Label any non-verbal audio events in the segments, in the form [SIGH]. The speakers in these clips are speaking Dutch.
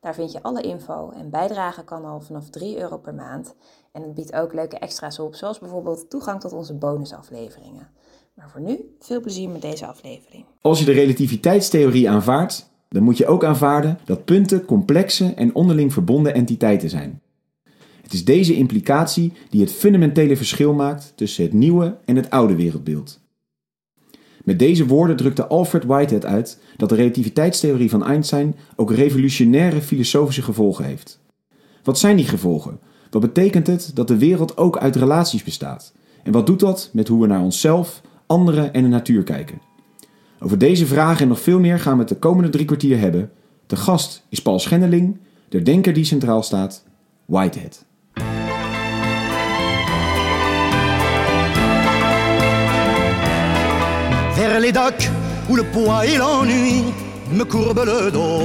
Daar vind je alle info en bijdragen kan al vanaf 3 euro per maand. En het biedt ook leuke extra's op, zoals bijvoorbeeld toegang tot onze bonusafleveringen. Maar voor nu, veel plezier met deze aflevering. Als je de relativiteitstheorie aanvaardt, dan moet je ook aanvaarden dat punten complexe en onderling verbonden entiteiten zijn. Het is deze implicatie die het fundamentele verschil maakt tussen het nieuwe en het oude wereldbeeld. Met deze woorden drukte Alfred Whitehead uit dat de relativiteitstheorie van Einstein ook revolutionaire filosofische gevolgen heeft. Wat zijn die gevolgen? Wat betekent het dat de wereld ook uit relaties bestaat? En wat doet dat met hoe we naar onszelf, anderen en de natuur kijken? Over deze vragen en nog veel meer gaan we het de komende drie kwartier hebben. De gast is Paul Schendeling, de denker die centraal staat, Whitehead. Où le poids et l'ennui me le dos.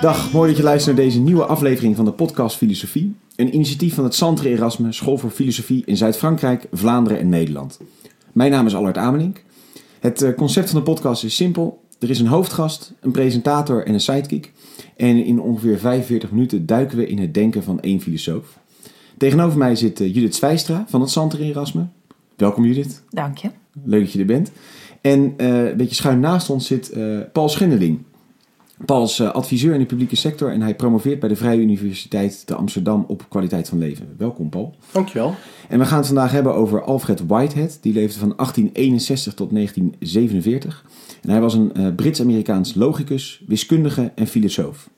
Dag, mooi dat je luistert naar deze nieuwe aflevering van de podcast Filosofie. Een initiatief van het Centre Erasme, School voor Filosofie in Zuid-Frankrijk, Vlaanderen en Nederland. Mijn naam is Allard Amelink. Het eh, concept van de podcast is simpel. Er is een hoofdgast, een presentator en een sidekick. En in ongeveer 45 minuten duiken we in het denken van één filosoof. Tegenover mij zit eh, Judith Zwijstra van het Centre Erasme. Welkom Judith. Dank je. Leuk dat je er bent. En uh, een beetje schuin naast ons zit uh, Paul Schendeling. Paul is uh, adviseur in de publieke sector en hij promoveert bij de Vrije Universiteit te Amsterdam op kwaliteit van leven. Welkom Paul. Dankjewel. En we gaan het vandaag hebben over Alfred Whitehead. Die leefde van 1861 tot 1947. En hij was een Brits-Amerikaans logicus, wiskundige en filosoof.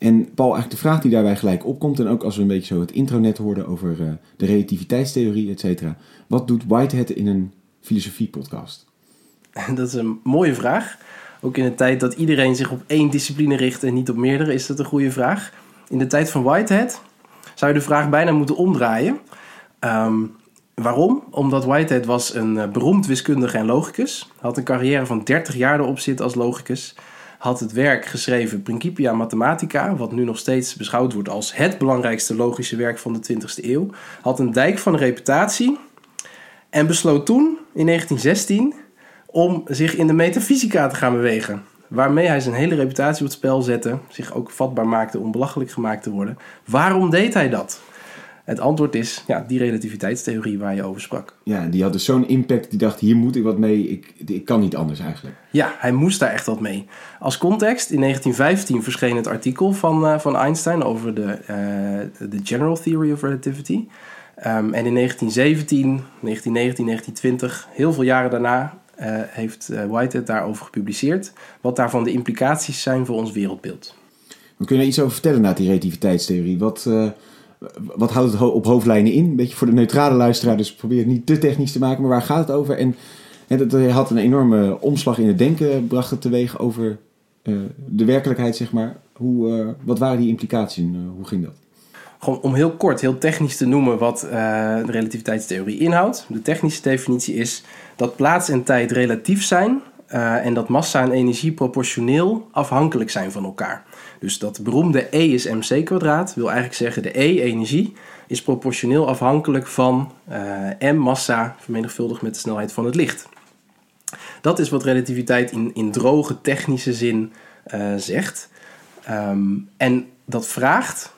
En Paul, eigenlijk de vraag die daarbij gelijk opkomt, en ook als we een beetje zo het intronet hoorden over uh, de relativiteitstheorie, et cetera. Wat doet Whitehead in een filosofie-podcast? [LAUGHS] Dat is een mooie vraag. Ook in de tijd dat iedereen zich op één discipline richt en niet op meerdere, is dat een goede vraag. In de tijd van Whitehead zou je de vraag bijna moeten omdraaien. Um, waarom? Omdat Whitehead was een uh, beroemd wiskundige en logicus. Had een carrière van 30 jaar erop zitten als logicus had het werk geschreven Principia Mathematica, wat nu nog steeds beschouwd wordt als het belangrijkste logische werk van de 20e eeuw. Had een dijk van reputatie en besloot toen, in 1916, om zich in de metafysica te gaan bewegen. Waarmee hij zijn hele reputatie op het spel zette, zich ook vatbaar maakte om belachelijk gemaakt te worden. Waarom deed hij dat? Het antwoord is ja, die relativiteitstheorie waar je over sprak. Ja, die had dus zo'n impact. Die dacht, hier moet ik wat mee. Ik, ik kan niet anders eigenlijk. Ja, hij moest daar echt wat mee. Als context, in 1915 verscheen het artikel van, uh, van Einstein over de, uh, de General Theory of Relativity. Um, en in 1917, 1919, 1920, heel veel jaren daarna, uh, heeft Whitehead daarover gepubliceerd. Wat daarvan de implicaties zijn voor ons wereldbeeld. We kunnen iets over vertellen na die relativiteitstheorie. Wat wat houdt het op hoofdlijnen in? Een beetje voor de neutrale luisteraar, dus probeer het niet te technisch te maken. Maar waar gaat het over? En, en dat had een enorme omslag in het denken, bracht het teweeg over uh, de werkelijkheid, zeg maar. Hoe, uh, wat waren die implicaties? Hoe ging dat? Gewoon om heel kort, heel technisch te noemen wat de relativiteitstheorie inhoudt. De technische definitie is dat plaats en tijd relatief zijn en dat massa en energie proportioneel afhankelijk zijn van elkaar. Dus dat beroemde E is mc kwadraat wil eigenlijk zeggen de E, energie, is proportioneel afhankelijk van uh, m, massa, vermenigvuldigd met de snelheid van het licht. Dat is wat relativiteit in, in droge technische zin uh, zegt. Um, en dat vraagt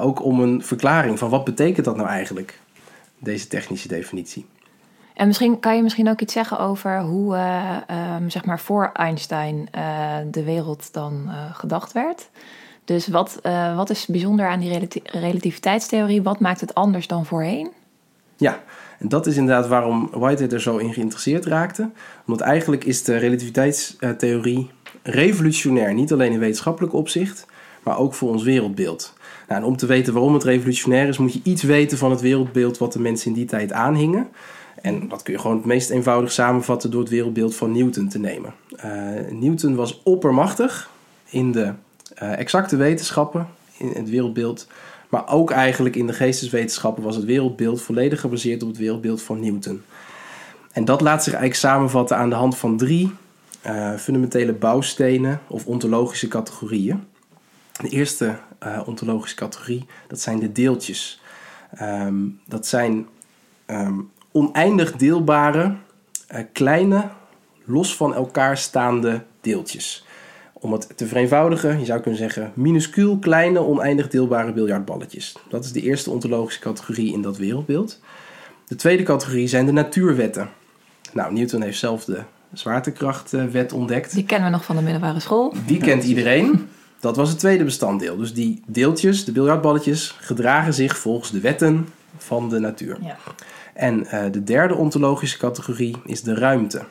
ook om een verklaring van wat betekent dat nou eigenlijk, deze technische definitie. En misschien kan je misschien ook iets zeggen over hoe, uh, um, zeg maar, voor Einstein uh, de wereld dan uh, gedacht werd. Dus wat, wat is bijzonder aan die relati relativiteitstheorie? Wat maakt het anders dan voorheen? Ja, en dat is inderdaad waarom Whitehead er zo in geïnteresseerd raakte. Omdat eigenlijk is de relativiteitstheorie revolutionair. Niet alleen in wetenschappelijk opzicht, maar ook voor ons wereldbeeld. Nou, en om te weten waarom het revolutionair is, moet je iets weten van het wereldbeeld wat de mensen in die tijd aanhingen. En dat kun je gewoon het meest eenvoudig samenvatten door het wereldbeeld van Newton te nemen. Uh, Newton was oppermachtig in de uh, exacte wetenschappen, in het wereldbeeld. Maar ook eigenlijk in de geesteswetenschappen was het wereldbeeld volledig gebaseerd op het wereldbeeld van Newton. En dat laat zich eigenlijk samenvatten aan de hand van drie uh, fundamentele bouwstenen of ontologische categorieën. De eerste ontologische categorie, dat zijn de deeltjes. Um, dat zijn um, oneindig deelbare, uh, kleine, los van elkaar staande deeltjes. Om het te vereenvoudigen, je zou kunnen zeggen minuscuul kleine, oneindig deelbare biljartballetjes. Dat is de eerste ontologische categorie in dat wereldbeeld. De tweede categorie zijn de natuurwetten. Nou, Newton heeft zelf de zwaartekrachtwet ontdekt. Die kennen we nog van de middelbare school. Die kent iedereen. Dat was het tweede bestanddeel. Dus die deeltjes, de biljartballetjes, gedragen zich volgens de wetten van de natuur. Ja. En uh, de derde ontologische categorie is de ruimte.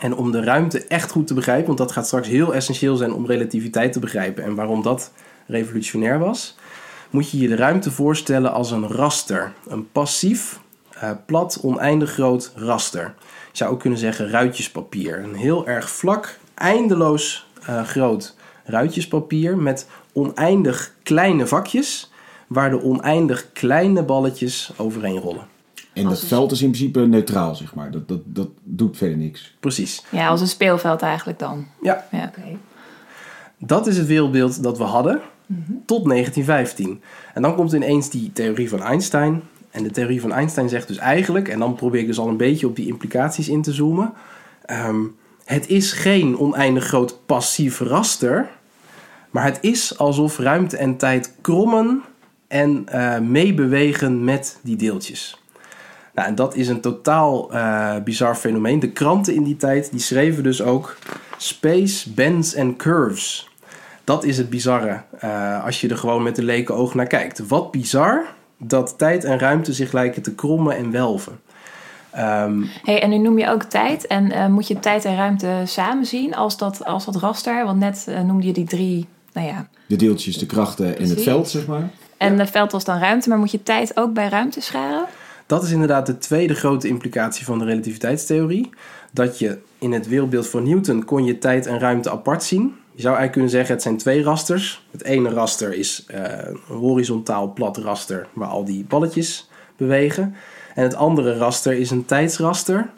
En om de ruimte echt goed te begrijpen, want dat gaat straks heel essentieel zijn om relativiteit te begrijpen en waarom dat revolutionair was, moet je je de ruimte voorstellen als een raster. Een passief, uh, plat, oneindig groot raster. Je zou ook kunnen zeggen ruitjespapier. Een heel erg vlak, eindeloos uh, groot ruitjespapier met oneindig kleine vakjes waar de oneindig kleine balletjes overheen rollen. En dat veld is in principe neutraal, zeg maar. Dat, dat, dat doet verder niks. Precies. Ja, als een speelveld eigenlijk dan. Ja. ja okay. Dat is het wereldbeeld dat we hadden mm -hmm. tot 1915. En dan komt ineens die theorie van Einstein. En de theorie van Einstein zegt dus eigenlijk, en dan probeer ik dus al een beetje op die implicaties in te zoomen. Um, het is geen oneindig groot passief raster, maar het is alsof ruimte en tijd krommen en uh, meebewegen met die deeltjes. Nou, en dat is een totaal uh, bizar fenomeen. De kranten in die tijd die schreven dus ook space bends and curves. Dat is het bizarre uh, als je er gewoon met de leken oog naar kijkt. Wat bizar dat tijd en ruimte zich lijken te krommen en welven. Um, hey, en nu noem je ook tijd. En uh, moet je tijd en ruimte samen zien als dat, als dat raster? Want net uh, noemde je die drie, nou ja... De deeltjes, de krachten Precies. en het veld, zeg maar. En ja. het veld was dan ruimte, maar moet je tijd ook bij ruimte scharen? Dat is inderdaad de tweede grote implicatie van de relativiteitstheorie. Dat je in het wereldbeeld van Newton kon je tijd en ruimte apart zien. Je zou eigenlijk kunnen zeggen het zijn twee rasters. Het ene raster is uh, een horizontaal plat raster waar al die balletjes bewegen. En het andere raster is een tijdsraster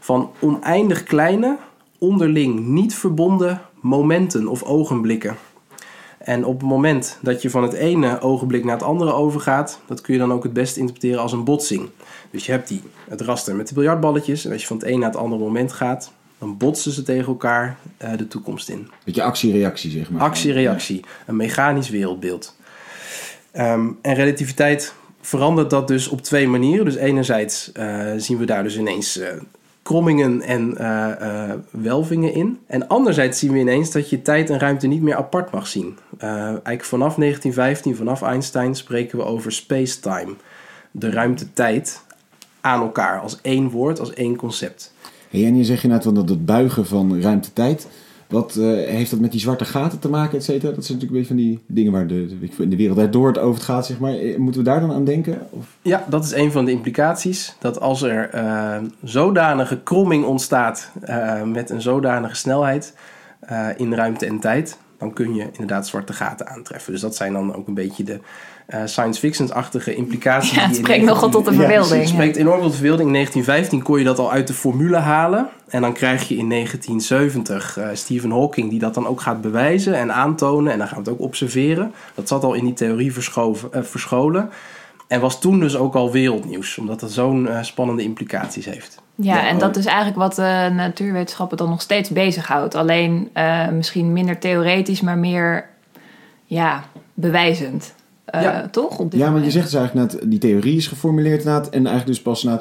van oneindig kleine, onderling niet verbonden momenten of ogenblikken. En op het moment dat je van het ene ogenblik naar het andere overgaat, dat kun je dan ook het beste interpreteren als een botsing. Dus je hebt die, het raster met de biljartballetjes. En als je van het een naar het andere moment gaat, dan botsen ze tegen elkaar uh, de toekomst in. Beetje actie-reactie, zeg maar. Actie-reactie, een mechanisch wereldbeeld. Um, en relativiteit verandert dat dus op twee manieren. Dus enerzijds uh, zien we daar dus ineens uh, krommingen en uh, welvingen in. En anderzijds zien we ineens dat je tijd en ruimte niet meer apart mag zien. eigenlijk vanaf 1915, vanaf Einstein, spreken we over space-time. De ruimte-tijd aan elkaar als één woord, als één concept. Hey, en je zegt inderdaad dat het buigen van ruimte-tijd... Wat uh, heeft dat met die zwarte gaten te maken, et cetera? Dat zijn natuurlijk een beetje van die dingen waar de, de, de wereld door het over gaat, zeg maar. Moeten we daar dan aan denken? Of? Ja, dat is een van de implicaties. Dat als er uh, zodanige kromming ontstaat met een zodanige snelheid in ruimte en tijd, dan kun je inderdaad zwarte gaten aantreffen. Dus dat zijn dan ook een beetje de uh, science fiction-achtige implicaties. Ja, het spreekt nogal tot de verbeelding. Ja, het spreekt enorm tot de verbeelding. In 1915 kon je dat al uit de formule halen. En dan krijg je in 1970 uh, Stephen Hawking die dat dan ook gaat bewijzen en aantonen. En dan gaan we het ook observeren. Dat zat al in die theorie verschoven, uh, verscholen. En was toen dus ook al wereldnieuws. Omdat het zo'n uh, spannende implicaties heeft. Ja, ja, en dat is eigenlijk wat de natuurwetenschappen dan nog steeds bezighoudt. Alleen misschien minder theoretisch, maar meer ja, bewijzend. Uh, ja. Toch? Op dit ja, maar je zegt dus eigenlijk net, die theorie is geformuleerd inderdaad, en eigenlijk dus pas na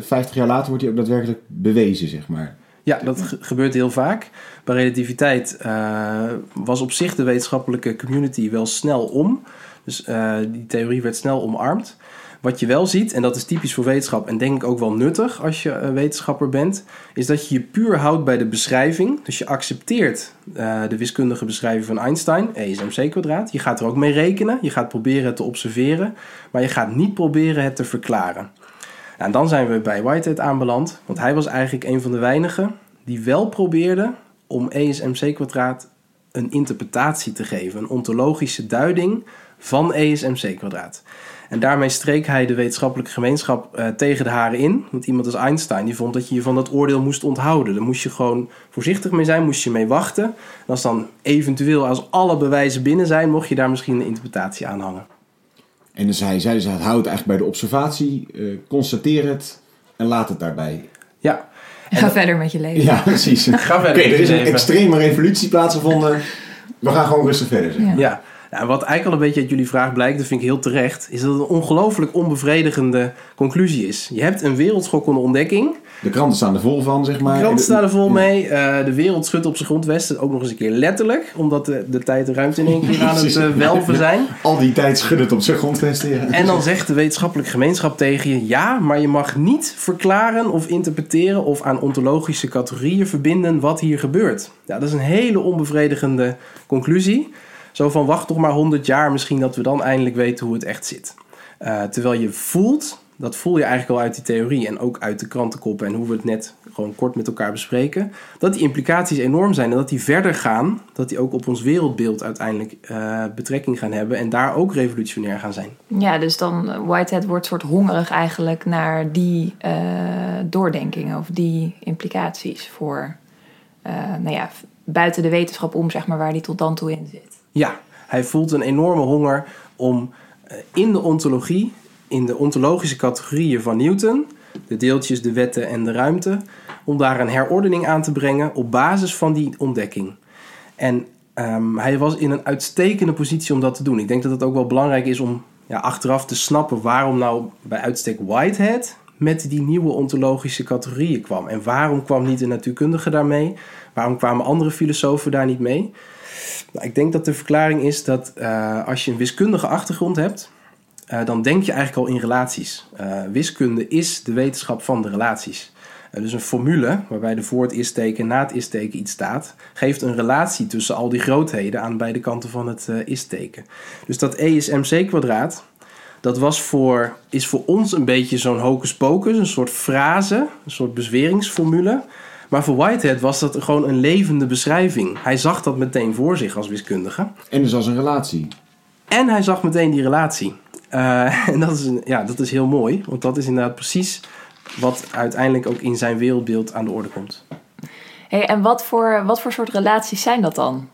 50 jaar later wordt die ook daadwerkelijk bewezen, zeg maar. Ja, dat ge gebeurt heel vaak. Bij relativiteit uh, was op zich de wetenschappelijke community wel snel om. Dus uh, die theorie werd snel omarmd. Wat je wel ziet, en dat is typisch voor wetenschap en denk ik ook wel nuttig als je uh, wetenschapper bent, is dat je je puur houdt bij de beschrijving. Dus je accepteert uh, de wiskundige beschrijving van Einstein, E is mc kwadraat. Je gaat er ook mee rekenen, je gaat proberen het te observeren, maar je gaat niet proberen het te verklaren. En dan zijn we bij Whitehead aanbeland, want hij was eigenlijk een van de weinigen die wel probeerde om E is mc kwadraat een interpretatie te geven, een ontologische duiding van E is mc kwadraat. En daarmee streek hij de wetenschappelijke gemeenschap uh, tegen de haren in. Want iemand als Einstein die vond dat je je van dat oordeel moest onthouden. Daar moest je gewoon voorzichtig mee zijn, moest je mee wachten. En als dan eventueel, als alle bewijzen binnen zijn, mocht je daar misschien een interpretatie aan hangen. En dus hij zei, dus het houdt eigenlijk bij de observatie, uh, constateer het en laat het daarbij. Ja. Ga verder met je leven. Ja, precies. Ga verder. Oké, er is een extreme revolutie plaatsgevonden. We gaan gewoon rustig verder. Zeg. Ja. ja. Nou, wat eigenlijk al een beetje uit jullie vraag blijkt, dat vind ik heel terecht, is dat het een ongelooflijk onbevredigende conclusie is. Je hebt een wereldschokkende ontdekking. De kranten staan er vol van, zeg maar. De kranten staan er vol mee. Uh, de wereld schudt op zijn grondvesten. Ook nog eens een keer letterlijk. Omdat de, de tijd en ruimte in één keer aan het uh, welven zijn. [LAUGHS] Al die tijd schudt het op zijn grondvesten. Ja. En dan zegt de wetenschappelijke gemeenschap tegen je... Ja, maar je mag niet verklaren of interpreteren... of aan ontologische categorieën verbinden wat hier gebeurt. Ja, dat is een hele onbevredigende conclusie. Zo van wacht toch maar 100 jaar misschien dat we dan eindelijk weten hoe het echt zit. Uh, terwijl je voelt, dat voel je eigenlijk al uit die theorie en ook uit de krantenkoppen en hoe we het net gewoon kort met elkaar bespreken, dat die implicaties enorm zijn en dat die verder gaan, dat die ook op ons wereldbeeld uiteindelijk uh, betrekking gaan hebben en daar ook revolutionair gaan zijn. Ja, dus dan Whitehead wordt soort hongerig eigenlijk naar die uh, doordenkingen of die implicaties voor, nou ja, buiten de wetenschap om, zeg maar, waar die tot dan toe in zit. Ja, hij voelt een enorme honger om eh, in de ontologie, in de ontologische categorieën van Newton, de deeltjes, de wetten en de ruimte, om daar een herordening aan te brengen op basis van die ontdekking. En um, hij was in een uitstekende positie om dat te doen. Ik denk dat het ook wel belangrijk is om ja, achteraf te snappen waarom nou bij uitstek Whitehead met die nieuwe ontologische categorieën kwam. En waarom kwam niet de natuurkundige daarmee? Waarom kwamen andere filosofen daar niet mee? Nou, ik denk dat de verklaring is dat uh, als je een wiskundige achtergrond hebt, uh, dan denk je eigenlijk al in relaties. Uh, wiskunde is de wetenschap van de relaties. dus een formule waarbij er voor het is-teken en na het is-teken iets staat, geeft een relatie tussen al die grootheden aan beide kanten van het is-teken. Dus dat E is mc kwadraat, dat was voor, is voor ons een beetje zo'n hocus pocus, een soort frase, een soort bezweringsformule. Maar voor Whitehead was dat gewoon een levende beschrijving. Hij zag dat meteen voor zich als wiskundige. En dus als een relatie. En hij zag meteen die relatie. Uh, [LAUGHS] en dat is, ja, dat is heel mooi, want dat is inderdaad precies wat uiteindelijk ook in zijn wereldbeeld aan de orde komt. Hey, en wat voor, wat voor soort relaties zijn dat dan?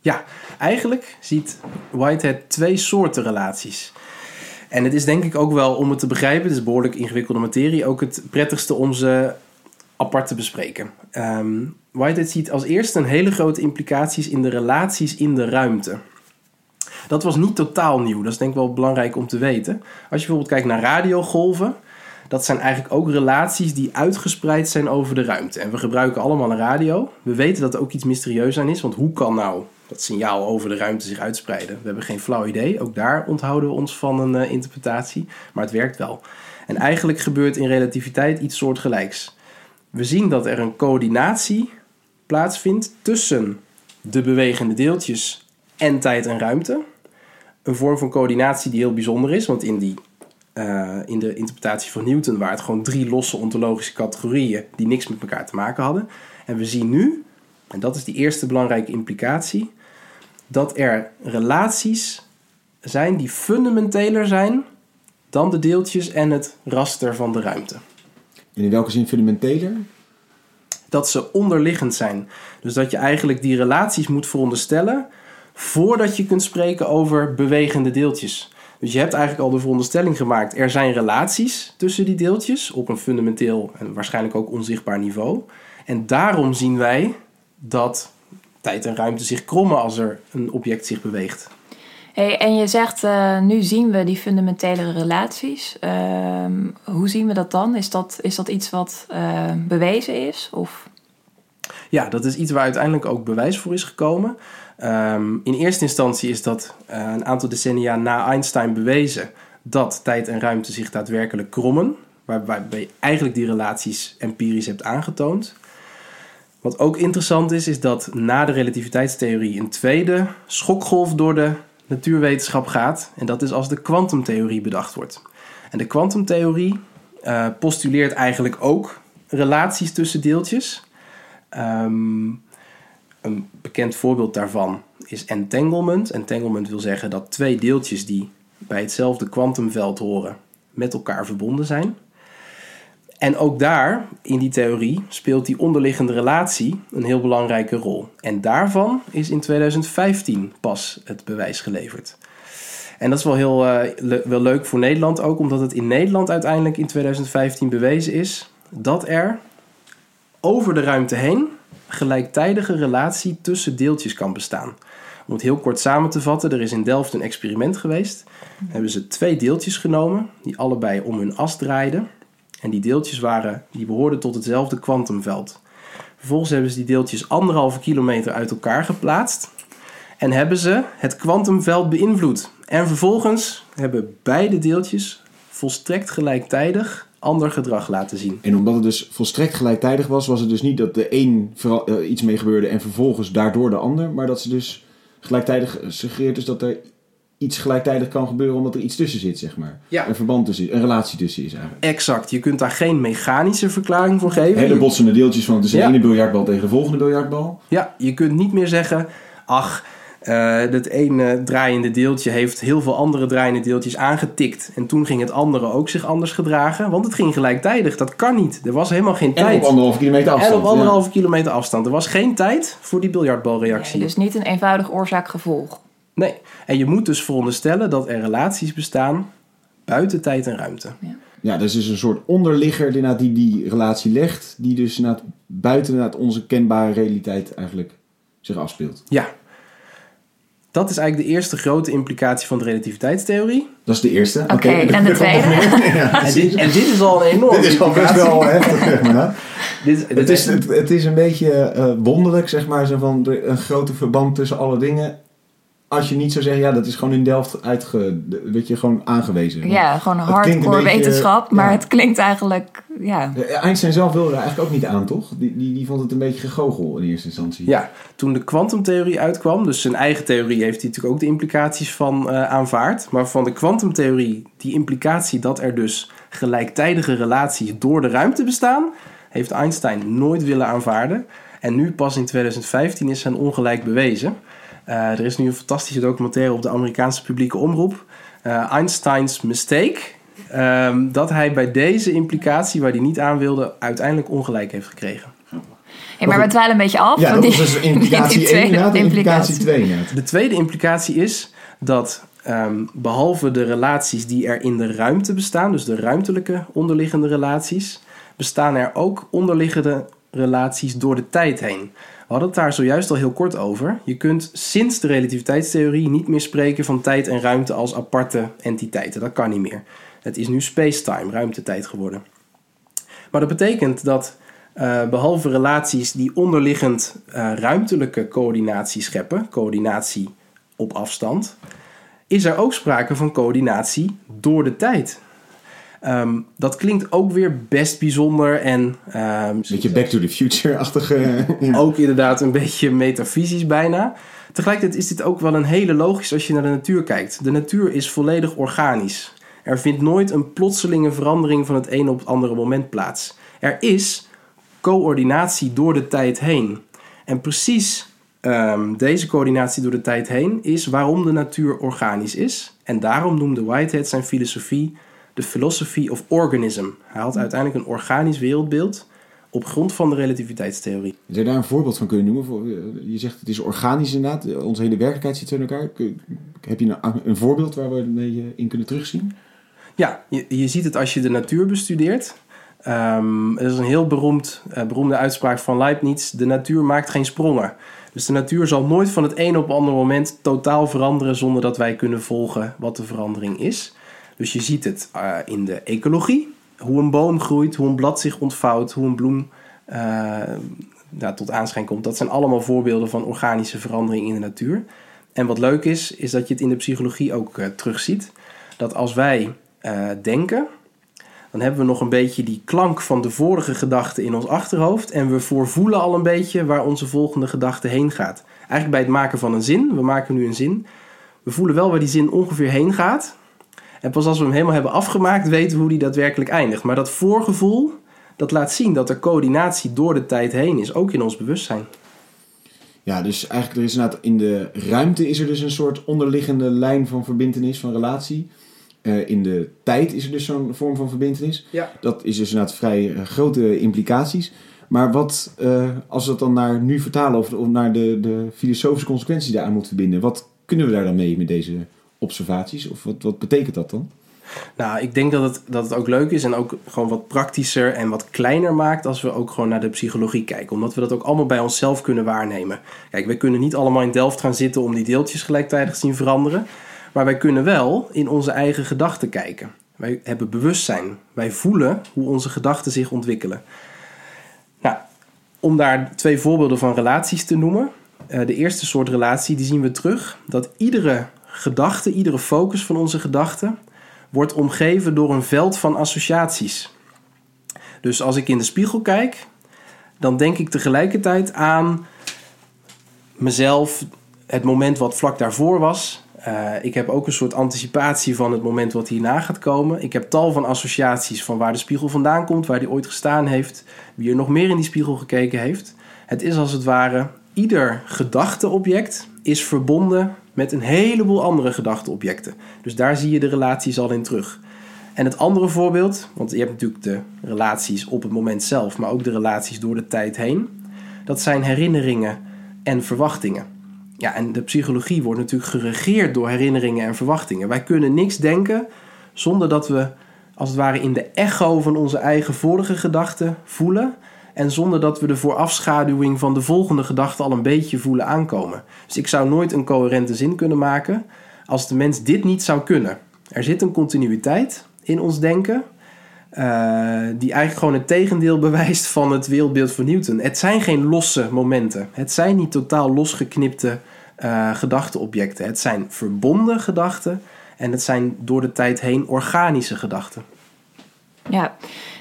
Ja, eigenlijk ziet Whitehead twee soorten relaties. En het is denk ik ook wel om het te begrijpen, het is behoorlijk ingewikkelde materie, ook het prettigste om ze apart te bespreken. Um, Whitehead ziet als eerste een hele grote implicaties in de relaties in de ruimte. Dat was niet totaal nieuw, dat is denk ik wel belangrijk om te weten. Als je bijvoorbeeld kijkt naar radiogolven, dat zijn eigenlijk ook relaties die uitgespreid zijn over de ruimte. En we gebruiken allemaal een radio. We weten dat er ook iets mysterieus aan is, want hoe kan nou dat signaal over de ruimte zich uitspreiden? We hebben geen flauw idee. Ook daar onthouden we ons van een uh, interpretatie, maar het werkt wel. En eigenlijk gebeurt in relativiteit iets soortgelijks we zien dat er een coördinatie plaatsvindt tussen de bewegende deeltjes en tijd en ruimte. Een vorm van coördinatie die heel bijzonder is, want in, die, uh, in de interpretatie van Newton waren het gewoon drie losse ontologische categorieën die niks met elkaar te maken hadden. En we zien nu, en dat is die eerste belangrijke implicatie, dat er relaties zijn die fundamenteler zijn dan de deeltjes en het raster van de ruimte. En in welke zin fundamenteler? Dat ze onderliggend zijn. Dus dat je eigenlijk die relaties moet veronderstellen voordat je kunt spreken over bewegende deeltjes. Dus je hebt eigenlijk al de veronderstelling gemaakt: er zijn relaties tussen die deeltjes op een fundamenteel en waarschijnlijk ook onzichtbaar niveau. En daarom zien wij dat tijd en ruimte zich krommen als er een object zich beweegt. Hey, en je zegt, uh, nu zien we die fundamentele relaties. Uh, hoe zien we dat dan? Is dat, is dat iets wat uh, bewezen is? Of? Ja, dat is iets waar uiteindelijk ook bewijs voor is gekomen. Um, in eerste instantie is dat uh, een aantal decennia na Einstein bewezen dat tijd en ruimte zich daadwerkelijk krommen. Waarbij je eigenlijk die relaties empirisch hebt aangetoond. Wat ook interessant is, is dat na de relativiteitstheorie een tweede schokgolf door de natuurwetenschap gaat. En dat is als de kwantumtheorie bedacht wordt. En de kwantumtheorie uh, postuleert eigenlijk ook relaties tussen deeltjes. Um, een bekend voorbeeld daarvan is entanglement. Entanglement wil zeggen dat twee deeltjes die bij hetzelfde kwantumveld horen met elkaar verbonden zijn. En ook daar, in die theorie, speelt die onderliggende relatie een heel belangrijke rol. En daarvan is in 2015 pas het bewijs geleverd. En dat is wel heel le wel leuk voor Nederland ook, omdat het in Nederland uiteindelijk in 2015 bewezen is dat er over de ruimte heen gelijktijdige relatie tussen deeltjes kan bestaan. Om het heel kort samen te vatten, er is in Delft een experiment geweest. Daar hebben ze twee deeltjes genomen, die allebei om hun as draaiden. En die deeltjes waren, die behoorden tot hetzelfde kwantumveld. Vervolgens hebben ze die deeltjes anderhalve kilometer uit elkaar geplaatst. En hebben ze het kwantumveld beïnvloed. En vervolgens hebben beide deeltjes volstrekt gelijktijdig ander gedrag laten zien. En omdat het dus volstrekt gelijktijdig was, was het dus niet dat de een uh, iets mee gebeurde en vervolgens daardoor de ander, maar dat ze dus gelijktijdig suggereert dus dat er iets gelijktijdig kan gebeuren omdat er iets tussen zit, zeg maar. Ja. Een verband tussen, een relatie tussen is eigenlijk. Exact. Je kunt daar geen mechanische verklaring voor geven. Hele botsende deeltjes van het is de Ja. ene biljartbal tegen de volgende biljartbal. Ja, je kunt niet meer zeggen, ach, eh dat ene draaiende deeltje heeft heel veel andere draaiende deeltjes aangetikt. En toen ging het andere ook zich anders gedragen. Want het ging gelijktijdig. Dat kan niet. Er was helemaal geen En tijd. op anderhalve kilometer afstand. en op anderhalve kilometer afstand. Er was geen tijd voor die biljartbalreactie. Nee, dus niet een eenvoudig oorzaak-gevolg. Nee. En je moet dus veronderstellen dat er relaties bestaan buiten tijd en ruimte. Ja. ja, dat is dus een soort onderligger die, die die relatie legt, die dus buiten onze kenbare realiteit eigenlijk zich afspeelt. Ja. Dat is eigenlijk de eerste grote implicatie van de relativiteitstheorie. Dat is de eerste. Oké, en de [LAUGHS] tweede? [LAUGHS] Ja, En dit, en dit is al een enorme dit is al best wel heftig, zeg maar. hè? Dit, [LAUGHS] dit Het is, het, het is een beetje eh, wonderlijk, zeg maar, zo van de- een grote verband tussen alle dingen. Als je niet zou zeggen, ja, dat is gewoon in Delft uitge, weet je, gewoon aangewezen. Ja, gewoon hardcore beetje, wetenschap, maar ja. het klinkt eigenlijk, ja. Ja, Einstein zelf wilde er eigenlijk ook niet aan, toch? Die, die, die vond het een beetje gegogel in eerste instantie. Ja, toen de kwantumtheorie uitkwam, dus zijn eigen theorie heeft hij natuurlijk ook de implicaties van eh, aanvaard. Maar van de kwantumtheorie, die implicatie dat er dus gelijktijdige relaties door de ruimte bestaan, heeft Einstein nooit willen aanvaarden. En nu pas in 2015 is zijn ongelijk bewezen. Eh, er is nu een fantastische documentaire op de Amerikaanse publieke omroep. eh, Einstein's Mistake. ehm, dat hij bij deze implicatie, waar hij niet aan wilde, uiteindelijk ongelijk heeft gekregen. Hey, maar we dwalen een beetje af. Ja, want dat die- was dus implicatie die 1 tweede inderdaad. en Implicatie implicatie. 2 inderdaad. De tweede implicatie is dat ehm, behalve de relaties die er in de ruimte bestaan, dus de ruimtelijke onderliggende relaties, bestaan er ook onderliggende relaties door de tijd heen. We hadden het daar zojuist al heel kort over. Je kunt sinds de relativiteitstheorie niet meer spreken van tijd en ruimte als aparte entiteiten. Dat kan niet meer. Het is nu space-time, ruimtetijd geworden. Maar dat betekent dat eh, behalve relaties die onderliggend eh, ruimtelijke coördinatie scheppen, coördinatie op afstand, is er ook sprake van coördinatie door de tijd. Ehm, dat klinkt ook weer best bijzonder en Een beetje Back to the Future-achtige... ja. ook inderdaad een beetje metafysisch bijna. Tegelijkertijd is dit ook wel een hele logisch als je naar de natuur kijkt. De natuur is volledig organisch. Er vindt nooit een plotselinge verandering van het ene op het andere moment plaats. Er is coördinatie door de tijd heen. En precies ehm, deze coördinatie door de tijd heen is waarom de natuur organisch is. En daarom noemde Whitehead zijn filosofie de philosophy of organism. Hij had uiteindelijk een organisch wereldbeeld op grond van de relativiteitstheorie. Zou je daar een voorbeeld van kunnen noemen? Voor- Je zegt het is organisch inderdaad. Onze hele werkelijkheid zit in elkaar. Heb je een, een voorbeeld waar we een beetje in kunnen terugzien? Ja, je, je ziet het als je de natuur bestudeert. Ehm er is een heel beroemd, eh, beroemde uitspraak van Leibniz: de natuur maakt geen sprongen. Dus de natuur zal nooit van het een op het andere moment totaal veranderen zonder dat wij kunnen volgen wat de verandering is. Dus je ziet het eh, in de ecologie, hoe een boom groeit, hoe een blad zich ontvouwt, hoe een bloem nou, tot aanschijn komt. Dat zijn allemaal voorbeelden van organische verandering in de natuur. En wat leuk is, is dat je het in de psychologie ook eh, terugziet. Dat als wij denken, dan hebben we nog een beetje die klank van de vorige gedachte in ons achterhoofd. En we voorvoelen al een beetje waar onze volgende gedachte heen gaat. Eigenlijk bij het maken van een zin, we maken nu een zin. We voelen wel waar die zin ongeveer heen gaat. En pas als we hem helemaal hebben afgemaakt, weten we hoe die daadwerkelijk eindigt. Maar dat voorgevoel, dat laat zien dat er coördinatie door de tijd heen is, ook in ons bewustzijn. Ja, dus eigenlijk er is inderdaad in de ruimte is er dus een soort onderliggende lijn van verbindenis, van relatie. Eh, in de tijd is er dus zo'n vorm van verbindenis. Ja. Dat is dus inderdaad vrij eh, grote implicaties. Maar wat, eh, als we dat dan naar nu vertalen of, of naar de, de filosofische consequenties daaraan moeten verbinden, wat kunnen we daar dan mee met deze observaties? Of wat, wat betekent dat dan? Nou, ik denk dat het, dat het ook leuk is en ook gewoon wat praktischer en wat kleiner maakt als we ook gewoon naar de psychologie kijken. Omdat we dat ook allemaal bij onszelf kunnen waarnemen. Kijk, wij kunnen niet allemaal in Delft gaan zitten om die deeltjes gelijktijdig te zien veranderen. Maar wij kunnen wel in onze eigen gedachten kijken. Wij hebben bewustzijn. Wij voelen hoe onze gedachten zich ontwikkelen. Nou, om daar twee voorbeelden van relaties te noemen. Uh, de eerste soort relatie, die zien we terug. Dat iedere gedachte, iedere focus van onze gedachten wordt omgeven door een veld van associaties. Dus als ik in de spiegel kijk, dan denk ik tegelijkertijd aan mezelf, het moment wat vlak daarvoor was. Uh, ik heb ook een soort anticipatie van het moment wat hierna gaat komen. Ik heb tal van associaties van waar de spiegel vandaan komt, waar die ooit gestaan heeft, wie er nog meer in die spiegel gekeken heeft. Het is als het ware ieder gedachteobject is verbonden met een heleboel andere gedachteobjecten. Dus daar zie je de relaties al in terug. En het andere voorbeeld, want je hebt natuurlijk de relaties op het moment zelf, maar ook de relaties door de tijd heen. Dat zijn herinneringen en verwachtingen. Ja, en de psychologie wordt natuurlijk geregeerd door herinneringen en verwachtingen. Wij kunnen niks denken zonder dat we als het ware in de echo van onze eigen vorige gedachten voelen en zonder dat we de voorafschaduwing van de volgende gedachte al een beetje voelen aankomen. Dus ik zou nooit een coherente zin kunnen maken als de mens dit niet zou kunnen. Er zit een continuïteit in ons denken, uh, die eigenlijk gewoon het tegendeel [LAUGHS] bewijst van het wereldbeeld van Newton. Het zijn geen losse momenten. Het zijn niet totaal losgeknipte uh, gedachteobjecten. Het zijn verbonden gedachten en het zijn door de tijd heen organische gedachten. Ja,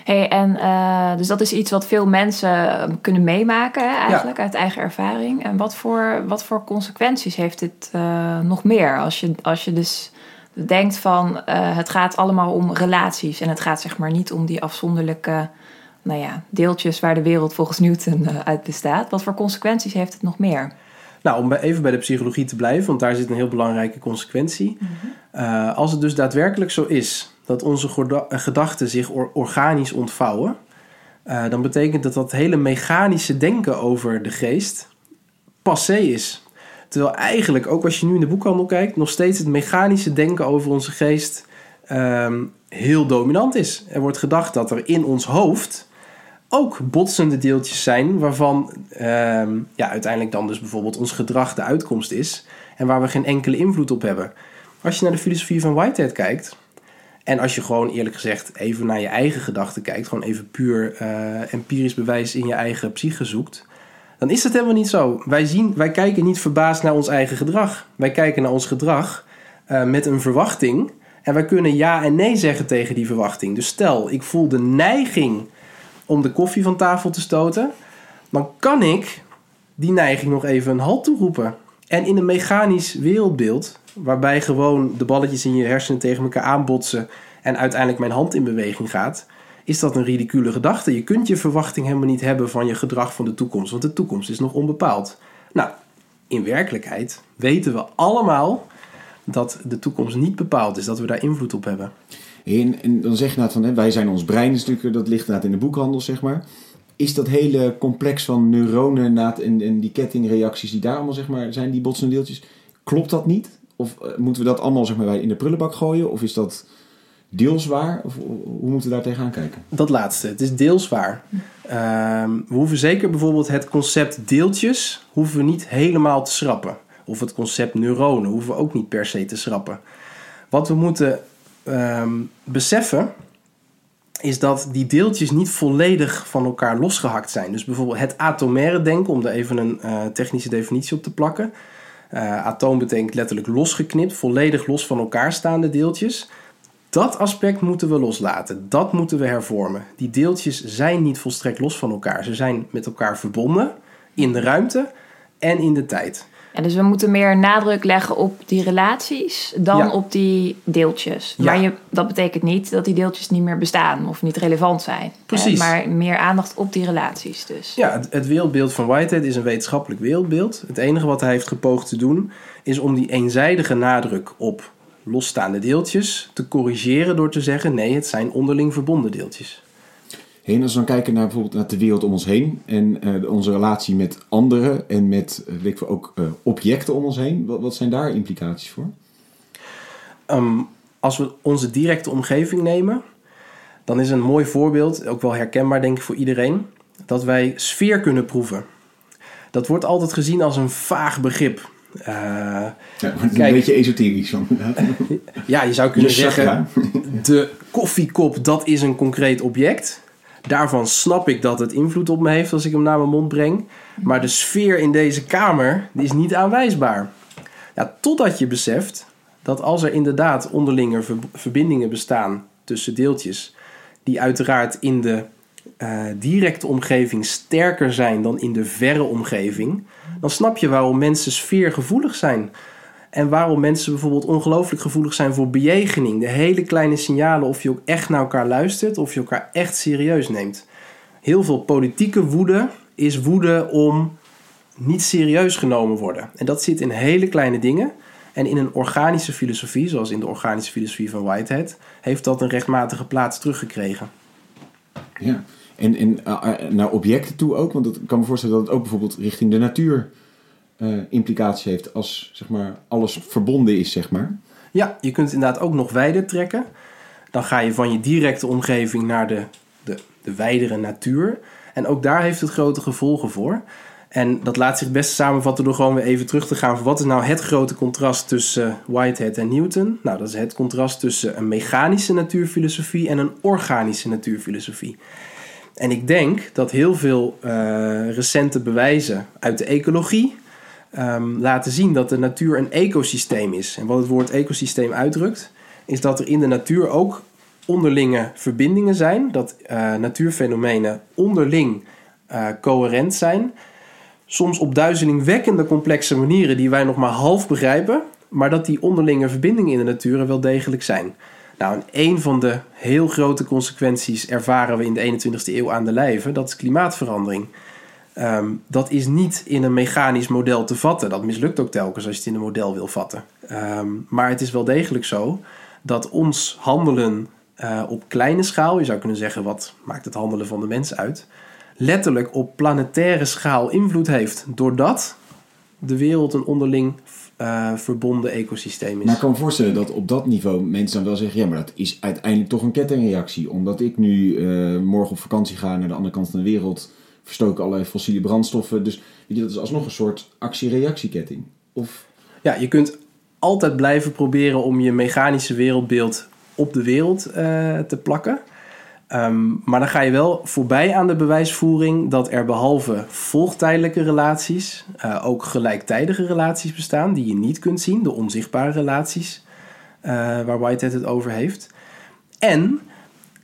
hey, en uh, dus dat is iets wat veel mensen ehm, kunnen meemaken hè, eigenlijk uit eigen ervaring. En wat voor, wat voor consequenties heeft dit uh, nog meer? Als je, als je dus denkt van uh, het gaat allemaal om relaties en het gaat zeg maar niet om die afzonderlijke nou ja, deeltjes waar de wereld volgens Newton uit bestaat. Wat voor consequenties heeft het nog meer? Nou, om even bij de psychologie te blijven, want daar zit een heel belangrijke consequentie. Mm -hmm. als het dus daadwerkelijk zo is dat onze gedachten zich organisch ontvouwen, uh, dan betekent dat dat hele mechanische denken over de geest passé is. Terwijl eigenlijk, ook als je nu in de boekhandel kijkt, nog steeds het mechanische denken over onze geest um, heel dominant is. Er wordt gedacht dat er in ons hoofd ook botsende deeltjes zijn, waarvan um, ja, uiteindelijk dan dus bijvoorbeeld ons gedrag de uitkomst is en waar we geen enkele invloed op hebben. Als je naar de filosofie van Whitehead kijkt, en als je gewoon eerlijk gezegd even naar je eigen gedachten kijkt, gewoon even puur uh, empirisch bewijs in je eigen psyche zoekt, dan is dat helemaal niet zo. Wij, zien, wij kijken niet verbaasd naar ons eigen gedrag. Wij kijken naar ons gedrag uh, met een verwachting. En wij kunnen ja en nee zeggen tegen die verwachting. Dus stel, ik voel de neiging om de koffie van tafel te stoten, dan kan ik die neiging nog even een halt toeroepen. En in een mechanisch wereldbeeld, waarbij gewoon de balletjes in je hersenen tegen elkaar aanbotsen en uiteindelijk mijn hand in beweging gaat, is dat een ridicule gedachte. Je kunt je verwachting helemaal niet hebben van je gedrag van de toekomst, want de toekomst is nog onbepaald. Nou, in werkelijkheid weten we allemaal dat de toekomst niet bepaald is, dat we daar invloed op hebben. En, en dan zeg je nou van, hè, wij zijn ons brein, natuurlijk, dat ligt in de boekhandel, zeg maar. Is dat hele complex van neuronen en, en die kettingreacties die daar allemaal zeg maar, zijn, die botsende deeltjes, klopt dat niet? Of uh, moeten we dat allemaal zeg maar, in de prullenbak gooien? Of is dat deels waar? Of hoe moeten we daar tegenaan kijken? Dat laatste, het is deels waar. Uh, we hoeven zeker bijvoorbeeld het concept deeltjes hoeven we niet helemaal te schrappen. Of het concept neuronen hoeven we ook niet per se te schrappen. Wat we moeten um, beseffen is dat die deeltjes niet volledig van elkaar losgehakt zijn. Dus bijvoorbeeld het atomaire denken, om er even een uh, technische definitie op te plakken. Uh, atoom betekent letterlijk losgeknipt, volledig los van elkaar staande deeltjes. Dat aspect moeten we loslaten. Dat moeten we hervormen. Die deeltjes zijn niet volstrekt los van elkaar. Ze zijn met elkaar verbonden in de ruimte en in de tijd. Ja, dus we moeten meer nadruk leggen op die relaties dan Ja. op die deeltjes. Ja. Maar je, dat betekent niet dat die deeltjes niet meer bestaan of niet relevant zijn. Precies. Eh, maar meer aandacht op die relaties dus. Ja, het, het wereldbeeld van Whitehead is een wetenschappelijk wereldbeeld. Het enige wat hij heeft gepoogd te doen is om die eenzijdige nadruk op losstaande deeltjes te corrigeren door te zeggen: nee, het zijn onderling verbonden deeltjes. Hey, en als we dan kijken naar bijvoorbeeld naar de wereld om ons heen en eh, onze relatie met anderen en met eh, weet ik veel, ook eh, objecten om ons heen, wat, wat zijn daar implicaties voor? Ehm, als we onze directe omgeving nemen, dan is een mooi voorbeeld, ook wel herkenbaar denk ik voor iedereen, dat wij sfeer kunnen proeven. Dat wordt altijd gezien als een vaag begrip. Ja, een beetje esoterisch van. [LAUGHS] ja, je zou kunnen Je zeggen, de koffiekop, dat is een concreet object. Daarvan snap ik dat het invloed op me heeft als ik hem naar mijn mond breng. Maar de sfeer in deze kamer die is niet aanwijsbaar. Ja, totdat je beseft dat als er inderdaad onderlinge ver- verbindingen bestaan tussen deeltjes, die uiteraard in de eh, directe omgeving sterker zijn dan in de verre omgeving, dan snap je waarom mensen sfeergevoelig zijn. En waarom mensen bijvoorbeeld ongelooflijk gevoelig zijn voor bejegening. De hele kleine signalen of je ook echt naar elkaar luistert, of je elkaar echt serieus neemt. Heel veel politieke woede is woede om niet serieus genomen worden. En dat zit in hele kleine dingen. En in een organische filosofie, zoals in de organische filosofie van Whitehead, heeft dat een rechtmatige plaats teruggekregen. Ja. En, en eh, eh, naar objecten toe ook, want ik kan me voorstellen dat het ook bijvoorbeeld richting de natuur implicatie heeft als zeg maar, alles verbonden is, zeg maar. Ja, je kunt inderdaad ook nog wijder trekken. Dan ga je van je directe omgeving naar de, de, de wijdere natuur. En ook daar heeft het grote gevolgen voor. En dat laat zich best samenvatten door gewoon weer even terug te gaan. Van wat is nou het grote contrast tussen eh, Whitehead en Newton? Nou, dat is het contrast tussen een mechanische natuurfilosofie en een organische natuurfilosofie. En ik denk dat heel veel eh, recente bewijzen uit de ecologie ehm, laten zien dat de natuur een ecosysteem is. En wat het woord ecosysteem uitdrukt, is dat er in de natuur ook onderlinge verbindingen zijn. Dat eh, natuurfenomenen onderling eh, coherent zijn. Soms op duizelingwekkende complexe manieren die wij nog maar half begrijpen. Maar dat die onderlinge verbindingen in de natuur wel degelijk zijn. Nou, en een van de heel grote consequenties ervaren we in de 21ste eeuw aan de lijve. Dat is klimaatverandering. Ehm, dat is niet in een mechanisch model te vatten. Dat mislukt ook telkens als je het in een model wil vatten. Ehm, maar het is wel degelijk zo dat ons handelen eh, op kleine schaal, je zou kunnen zeggen wat maakt het handelen van de mens uit, letterlijk op planetaire schaal invloed heeft. Doordat de wereld een onderling eh, verbonden ecosysteem is. Maar ik kan me voorstellen dat op dat niveau mensen dan wel zeggen... ja, maar dat is uiteindelijk toch een kettingreactie. Omdat ik nu eh, morgen op vakantie ga naar de andere kant van de wereld... verstoken allerlei fossiele brandstoffen. Dus weet je, dat is alsnog een soort actie-reactieketting. Of Ja, je kunt altijd blijven proberen om je mechanische wereldbeeld op de wereld eh, te plakken. Ehm, maar dan ga je wel voorbij aan de bewijsvoering dat er behalve volgtijdelijke relaties eh, ook gelijktijdige relaties bestaan die je niet kunt zien, de onzichtbare relaties eh, waar Whitehead het over heeft. En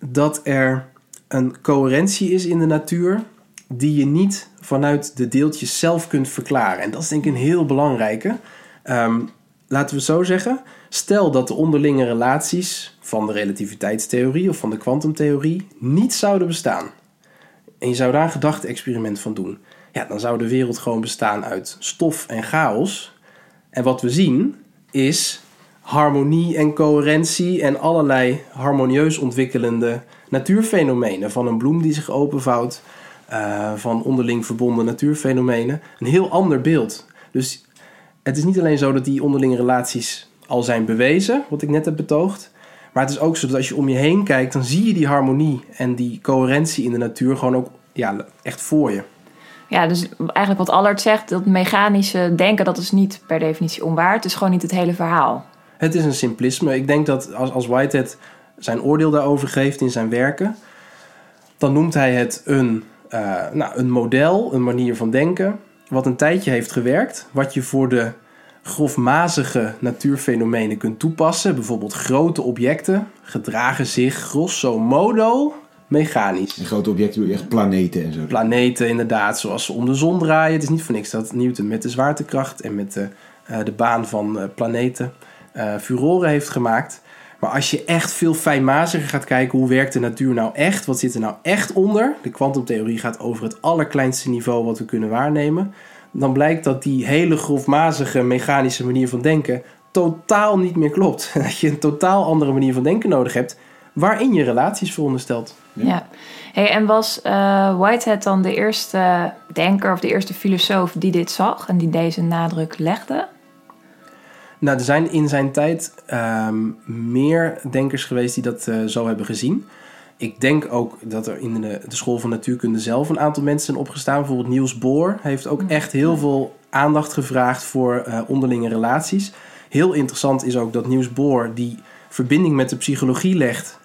dat er een coherentie is in de natuur die je niet vanuit de deeltjes zelf kunt verklaren. En dat is denk ik een heel belangrijke. Ehm, laten we zo zeggen, stel dat de onderlinge relaties van de relativiteitstheorie of van de kwantumtheorie niet zouden bestaan. En je zou daar een gedachte-experiment van doen. Ja, dan zou de wereld gewoon bestaan uit stof en chaos. En wat we zien is harmonie en coherentie en allerlei harmonieus ontwikkelende natuurfenomenen. Van een bloem die zich openvouwt, eh, van onderling verbonden natuurfenomenen. Een heel ander beeld. Dus het is niet alleen zo dat die onderlinge relaties al zijn bewezen, wat ik net heb betoogd. Maar het is ook zo dat als je om je heen kijkt, dan zie je die harmonie en die coherentie in de natuur gewoon ook ja, echt voor je. Ja, dus eigenlijk wat Allard zegt, dat mechanische denken, dat is niet per definitie onwaar. Het is gewoon niet het hele verhaal. Het is een simplisme. Ik denk dat als, als Whitehead zijn oordeel daarover geeft in zijn werken, dan noemt hij het een, eh, nou, een model, een manier van denken, wat een tijdje heeft gewerkt, wat je voor de grofmazige natuurfenomenen kunt toepassen. Bijvoorbeeld grote objecten gedragen zich grosso modo mechanisch. En grote objecten je echt planeten en zo. Planeten inderdaad, zoals ze om de zon draaien. Het is niet voor niks dat Newton met de zwaartekracht en met de, eh, de baan van eh, planeten eh, furoren heeft gemaakt. Maar als je echt veel fijnmaziger gaat kijken, hoe werkt de natuur nou echt? Wat zit er nou echt onder? De kwantumtheorie gaat over het allerkleinste niveau wat we kunnen waarnemen. Dan blijkt dat die hele grofmazige mechanische manier van denken totaal niet meer klopt. [LAUGHS] Dat je een totaal andere manier van denken nodig hebt, waarin je relaties veronderstelt. Ja. Hey, en was eh, Whitehead dan de eerste denker of de eerste filosoof die dit zag en die deze nadruk legde? Nou, er zijn in zijn tijd ehm, meer denkers geweest die dat eh, zo hebben gezien. Ik denk ook dat er in de, de school van natuurkunde zelf een aantal mensen zijn opgestaan. Bijvoorbeeld Niels Bohr heeft ook echt heel veel aandacht gevraagd voor eh, onderlinge relaties. Heel interessant is ook dat Niels Bohr die verbinding met de psychologie legt,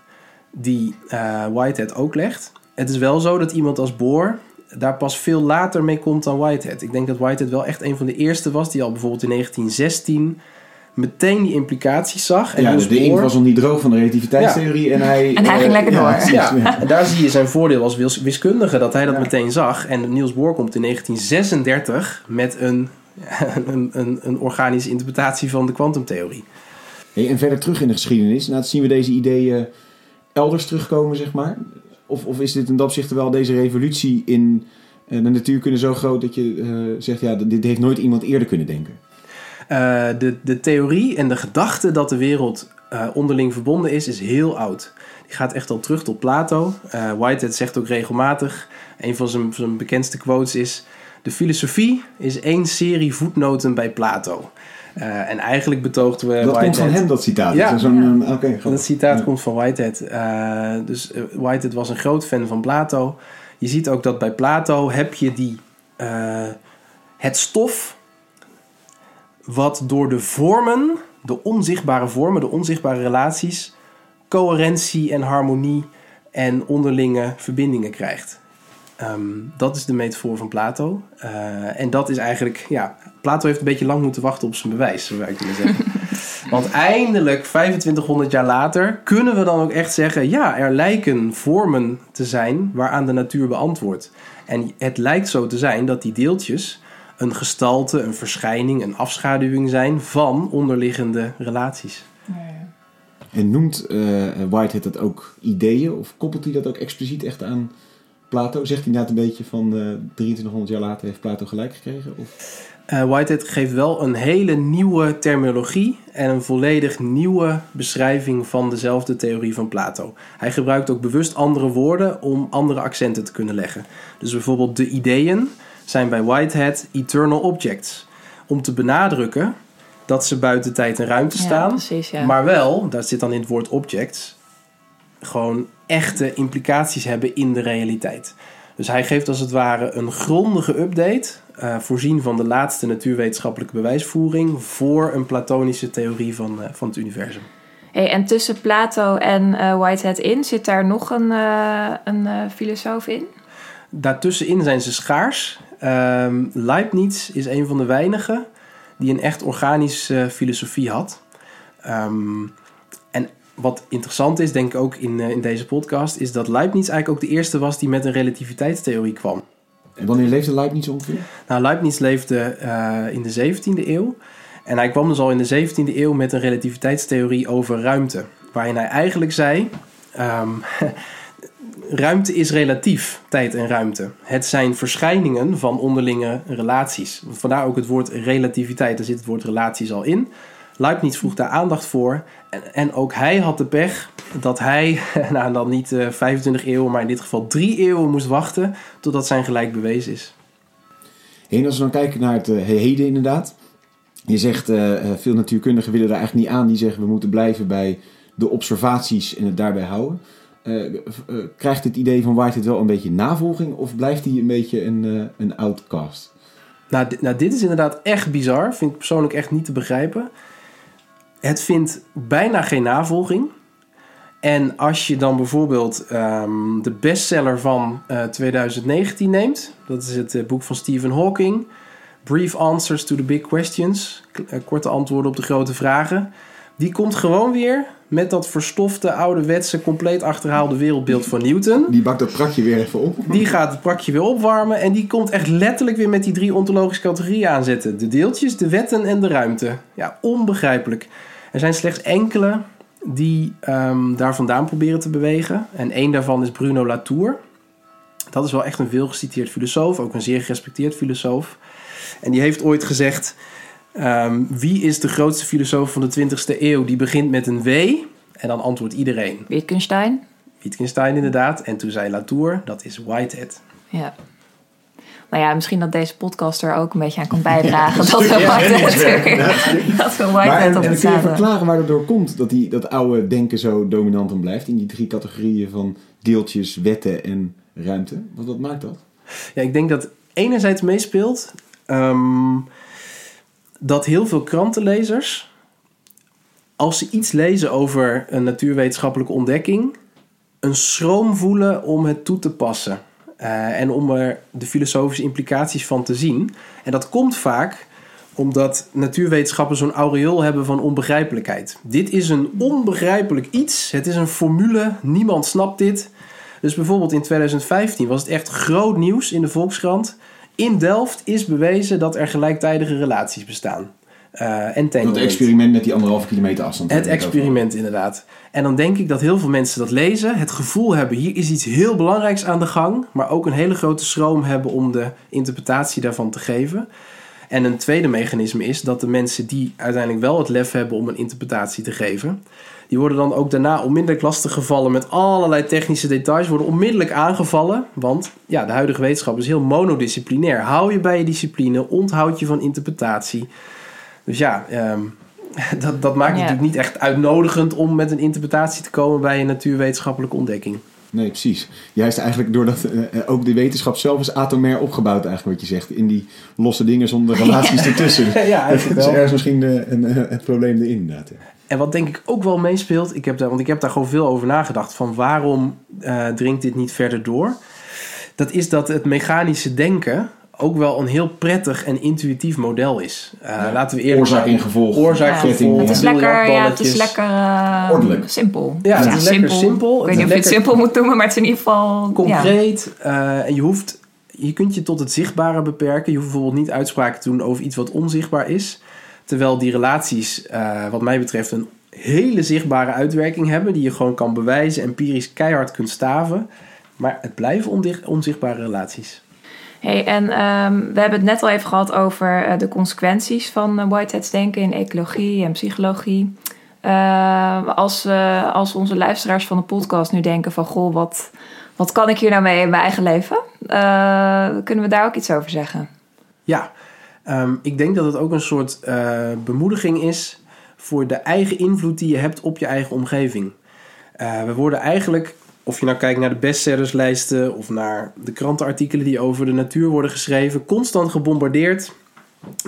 die eh, Whitehead ook legt. Het is wel zo dat iemand als Bohr daar pas veel later mee komt dan Whitehead. Ik denk dat Whitehead wel echt een van de eerste was die al bijvoorbeeld in 1916 meteen die implicaties zag. En ja, Niels de inkt Bohr- was nog niet droog van de relativiteitstheorie en hij... [LAUGHS] En hij eh, ging lekker door. Ja, ja. en daar zie je zijn voordeel als wis- wiskundige, dat hij dat Ja. meteen zag. En Niels Bohr komt in 1936 met een, [LAUGHS] een, een, een organische interpretatie van de kwantumtheorie. Hey, en verder terug in de geschiedenis, nou, zien we deze ideeën elders terugkomen, zeg maar? Of, of is dit in dat opzicht wel deze revolutie in eh, de natuurkunde zo groot dat je eh, zegt, ja, dit heeft nooit iemand eerder kunnen denken? Eh, de, de theorie en de gedachte dat de wereld eh, onderling verbonden is, is heel oud. Die gaat echt al terug tot Plato. Eh, Whitehead zegt ook regelmatig, een van zijn, zijn bekendste quotes is... De filosofie is één serie voetnoten bij Plato. Eh, en eigenlijk betoogden we Dat komt van hem, dat citaat. Ja. Grappig. Dat citaat Ja. komt van Whitehead. Eh, dus eh, Whitehead was een groot fan van Plato. Je ziet ook dat bij Plato heb je die, eh, het stof wat door de vormen, de onzichtbare vormen, de onzichtbare relaties, coherentie en harmonie en onderlinge verbindingen krijgt. Ehm, dat is de metafoor van Plato. Eh, en dat is eigenlijk, ja, Plato heeft een beetje lang moeten wachten op zijn bewijs, zou ik willen zeggen. [LAUGHS] Want eindelijk, 2500 jaar later, kunnen we dan ook echt zeggen: ja, er lijken vormen te zijn waaraan de natuur beantwoordt. En het lijkt zo te zijn dat die deeltjes een gestalte, een verschijning, een afschaduwing zijn van onderliggende relaties. En noemt eh, Whitehead dat ook ideeën? Of koppelt hij dat ook expliciet echt aan Plato? Zegt hij inderdaad een beetje van eh 2300 jaar later heeft Plato gelijk gekregen? Of? Eh, Whitehead geeft wel een hele nieuwe terminologie en een volledig nieuwe beschrijving van dezelfde theorie van Plato. Hij gebruikt ook bewust andere woorden om andere accenten te kunnen leggen. Dus bijvoorbeeld de ideeën zijn bij Whitehead eternal objects. Om te benadrukken dat ze buiten tijd en ruimte Ja, staan. precies, ja. Maar wel, daar zit dan in het woord objects, gewoon echte implicaties hebben in de realiteit. Dus hij geeft als het ware een grondige update, eh, voorzien van de laatste natuurwetenschappelijke bewijsvoering, voor een platonische theorie van, eh, van het universum. Hey, en tussen Plato en eh, Whitehead in zit daar nog een, een filosoof in? Daartussenin zijn ze schaars. Ehm, Leibniz is een van de weinigen die een echt organische filosofie had. Ehm, en wat interessant is, denk ik ook in, eh, in deze podcast, is dat Leibniz eigenlijk ook de eerste was die met een relativiteitstheorie kwam. En wanneer leefde Leibniz ongeveer? Nou, Leibniz leefde eh, in de 17e eeuw. En hij kwam dus al in de 17e eeuw met een relativiteitstheorie over ruimte. Waarin hij eigenlijk zei: ehm, [LAUGHS] ruimte is relatief, tijd en ruimte. Het zijn verschijningen van onderlinge relaties. Vandaar ook het woord relativiteit, daar zit het woord relaties al in. Leibniz vroeg daar aandacht voor. En, en ook hij had de pech dat hij, [LAUGHS] nou dan niet eh 25 eeuwen, maar in dit geval drie eeuwen moest wachten totdat zijn gelijk bewezen is. Als we dan kijken naar het eh, heden inderdaad. Je zegt, eh, eh, veel natuurkundigen willen daar eigenlijk niet aan. Die zeggen we moeten blijven bij de observaties en het daarbij houden. Eh, eh, krijgt het idee van Whitehead wel een beetje navolging? Of blijft hij een beetje een, eh, een outcast? Nou, nou, dit is inderdaad echt bizar. Vind ik persoonlijk echt niet te begrijpen. Het vindt bijna geen navolging. En als je dan bijvoorbeeld ehm, de bestseller van eh, 2019 neemt, dat is het boek van Stephen Hawking, Brief Answers to the Big Questions, korte antwoorden op de grote vragen, Die komt gewoon weer met dat verstofte, ouderwetse, compleet achterhaalde wereldbeeld van Newton. Die bakt dat prakje weer even op. Die gaat het prakje weer opwarmen en die komt echt letterlijk weer met die drie ontologische categorieën aanzetten. De deeltjes, de wetten en de ruimte. Ja, onbegrijpelijk. Er zijn slechts enkele die ehm, daar vandaan proberen te bewegen. En één daarvan is Bruno Latour. Dat is wel echt een veelgeciteerd filosoof, ook een zeer gerespecteerd filosoof. En die heeft ooit gezegd: ehm, Wie is de grootste filosoof van de 20e eeuw? Die begint met een W. En dan antwoordt iedereen. Wittgenstein. Wittgenstein inderdaad. En toen zei Latour: Dat is Whitehead. Ja. Nou ja, misschien dat deze podcast er ook een beetje aan kan bijdragen. dat we Ja, Whitehead, ja, dat we Maar Whitehead en, op en het kun je verklaren waar dat door komt dat die, dat oude denken zo dominant dan blijft in die drie categorieën van deeltjes, wetten en ruimte? Wat, wat maakt dat? Ja, ik denk dat enerzijds meespeelt ehm, dat heel veel krantenlezers, als ze iets lezen over een natuurwetenschappelijke ontdekking, een schroom voelen om het toe te passen. Eh, en om er de filosofische implicaties van te zien. En dat komt vaak omdat natuurwetenschappen zo'n aureool hebben van onbegrijpelijkheid. Dit is een onbegrijpelijk iets. Het is een formule. Niemand snapt dit. Dus bijvoorbeeld in 2015 was het echt groot nieuws in de Volkskrant. In Delft is bewezen dat er gelijktijdige relaties bestaan. Dat en entanglement. experiment met die anderhalve kilometer afstand. Het experiment, inderdaad. En dan denk ik dat heel veel mensen dat lezen, het gevoel hebben: hier is iets heel belangrijks aan de gang, maar ook een hele grote schroom hebben om de interpretatie daarvan te geven. En een tweede mechanisme is dat de mensen die uiteindelijk wel het lef hebben om een interpretatie te geven, die worden dan ook daarna onmiddellijk lastig gevallen met allerlei technische details, worden onmiddellijk aangevallen. Want ja, de huidige wetenschap is heel monodisciplinair. Hou je bij je discipline, onthoud je van interpretatie. Dus ja, ehm, [LAUGHS] dat, dat maakt Ja. natuurlijk niet echt uitnodigend om met een interpretatie te komen bij een natuurwetenschappelijke ontdekking. Nee, precies. Juist eigenlijk doordat eh, eh, ook de wetenschap zelf is atomair opgebouwd, eigenlijk wat je zegt. In die losse dingen zonder [LAUGHS] relaties ertussen. Ja, eigenlijk Dat is wel. ergens misschien eh, een, het probleem erin, inderdaad. ja. En wat denk ik ook wel meespeelt, ik heb daar, want ik heb daar gewoon veel over nagedacht, van waarom eh, dringt dit niet verder door? Dat is dat het mechanische denken ook wel een heel prettig en intuïtief model is. Eh, Laten we eerlijk Oorzaak en gevolg. Oorzaak, Ja, het is ja. lekker, ja, het is lekker eh, Ordelijk. simpel. Ja, het is lekker simpel. Ik weet niet of je het simpel moet noemen, maar het is in ieder geval... Ja. concreet. eh, en je hoeft, je kunt je tot het zichtbare beperken. Je hoeft bijvoorbeeld niet uitspraken te doen over iets wat onzichtbaar is. Terwijl die relaties, eh, wat mij betreft, een hele zichtbare uitwerking hebben. Die je gewoon kan bewijzen, empirisch keihard kunt staven. Maar het blijven onzichtbare relaties. Hey, en ehm, we hebben het net al even gehad over eh, de consequenties van uh, Whiteheads denken in ecologie en psychologie. Uh, als, als onze luisteraars van de podcast nu denken van... goh, wat, wat kan ik hier nou mee in mijn eigen leven? Kunnen we daar ook iets over zeggen? Ja, um, ik denk dat het ook een soort uh, bemoediging is... voor de eigen invloed die je hebt op je eigen omgeving. Uh, we worden eigenlijk of je nou kijkt naar de bestsellerslijsten of naar de krantenartikelen die over de natuur worden geschreven, constant gebombardeerd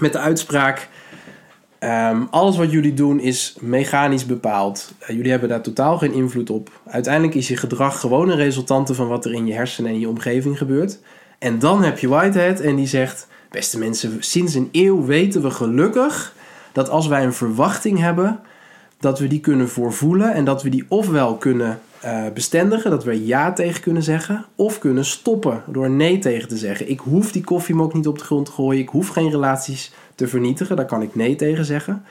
met de uitspraak: um, alles wat jullie doen is mechanisch bepaald. Uh, jullie hebben daar totaal geen invloed op. Uiteindelijk is je gedrag gewoon een resultante van wat er in je hersenen en je omgeving gebeurt. En dan heb je Whitehead en die zegt: beste mensen, sinds een eeuw weten we gelukkig dat als wij een verwachting hebben, dat we die kunnen voorvoelen en dat we die ofwel kunnen uh, bestendigen, dat we ja tegen kunnen zeggen, of kunnen stoppen door nee tegen te zeggen. Ik hoef die koffiemok niet op de grond te gooien, ik hoef geen relaties te vernietigen, daar kan ik nee tegen zeggen.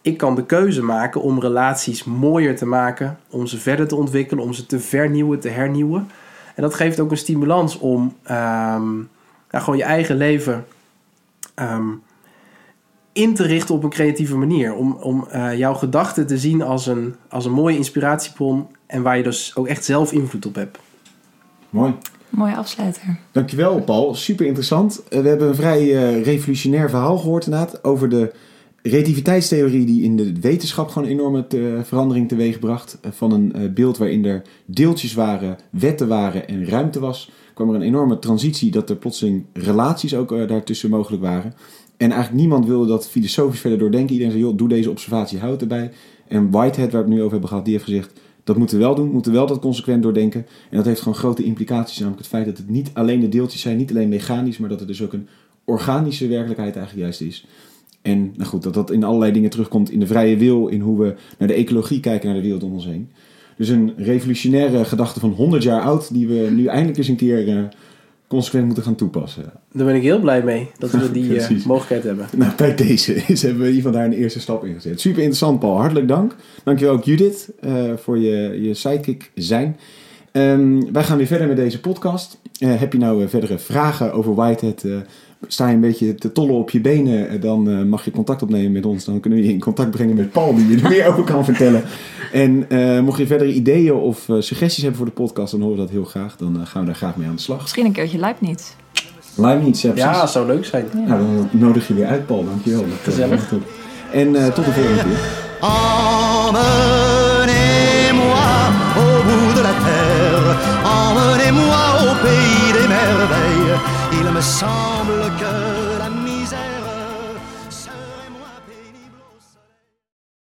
Ik kan de keuze maken om relaties mooier te maken, om ze verder te ontwikkelen, om ze te vernieuwen, te hernieuwen. En dat geeft ook een stimulans om nou, gewoon je eigen leven um, in te richten op een creatieve manier. Om, om uh, jouw gedachten te zien als een, als een mooie inspiratiebron en waar je dus ook echt zelf invloed op hebt. Mooi. Mooie afsluiter. Dankjewel, Paul. Super interessant. Uh, we hebben een vrij uh, revolutionair verhaal gehoord inderdaad over de relativiteitstheorie die in de wetenschap gewoon een enorme te, verandering teweegbracht. Uh, van een beeld waarin er deeltjes waren, wetten waren en ruimte was, kwam er een enorme transitie dat er plotseling relaties ook daartussen mogelijk waren. En eigenlijk niemand wilde dat filosofisch verder doordenken. Iedereen zei, joh, doe deze observatie, houd erbij. En Whitehead, waar we het nu over hebben gehad, die heeft gezegd... dat moeten we wel doen, moeten we wel dat consequent doordenken. En dat heeft gewoon grote implicaties. Namelijk het feit dat het niet alleen de deeltjes zijn, niet alleen mechanisch... maar dat het dus ook een organische werkelijkheid eigenlijk juist is. En nou goed, dat dat in allerlei dingen terugkomt in de vrije wil, in hoe we naar de ecologie kijken, naar de wereld om ons heen. Dus een revolutionaire gedachte van 100 jaar oud, die we nu eindelijk eens een keer eh, consequent moeten gaan toepassen. Daar ben ik heel blij mee dat we [LAUGHS] die eh, mogelijkheid hebben. Nou, bij deze is, hebben we in ieder geval daar een eerste stap in gezet. Super interessant, Paul. Hartelijk dank. Dankjewel ook Judith eh, voor je, je sidekick zijn. Ehm, wij gaan weer verder met deze podcast. Heb je nou verdere vragen over Whitehead? Sta je een beetje te tollen op je benen? eh, dan eh, mag je contact opnemen met ons. Dan kunnen we je in contact brengen met Paul, die je er meer over kan vertellen. [LAUGHS] En eh, mocht je verdere ideeën of suggesties hebben voor de podcast, dan horen we dat heel graag. Dan gaan we daar graag mee aan de slag. Misschien een keertje Leibniz. Live niet, ja, precies. Ja, zou leuk zijn. Nou, dan nodig je weer uit, Paul. Dankjewel. Dat, Gezellig. goed. En eh, tot de volgende keer. Emmenez-moi au bout de la terre, emmenez-moi au pays des merveilles. Me semble que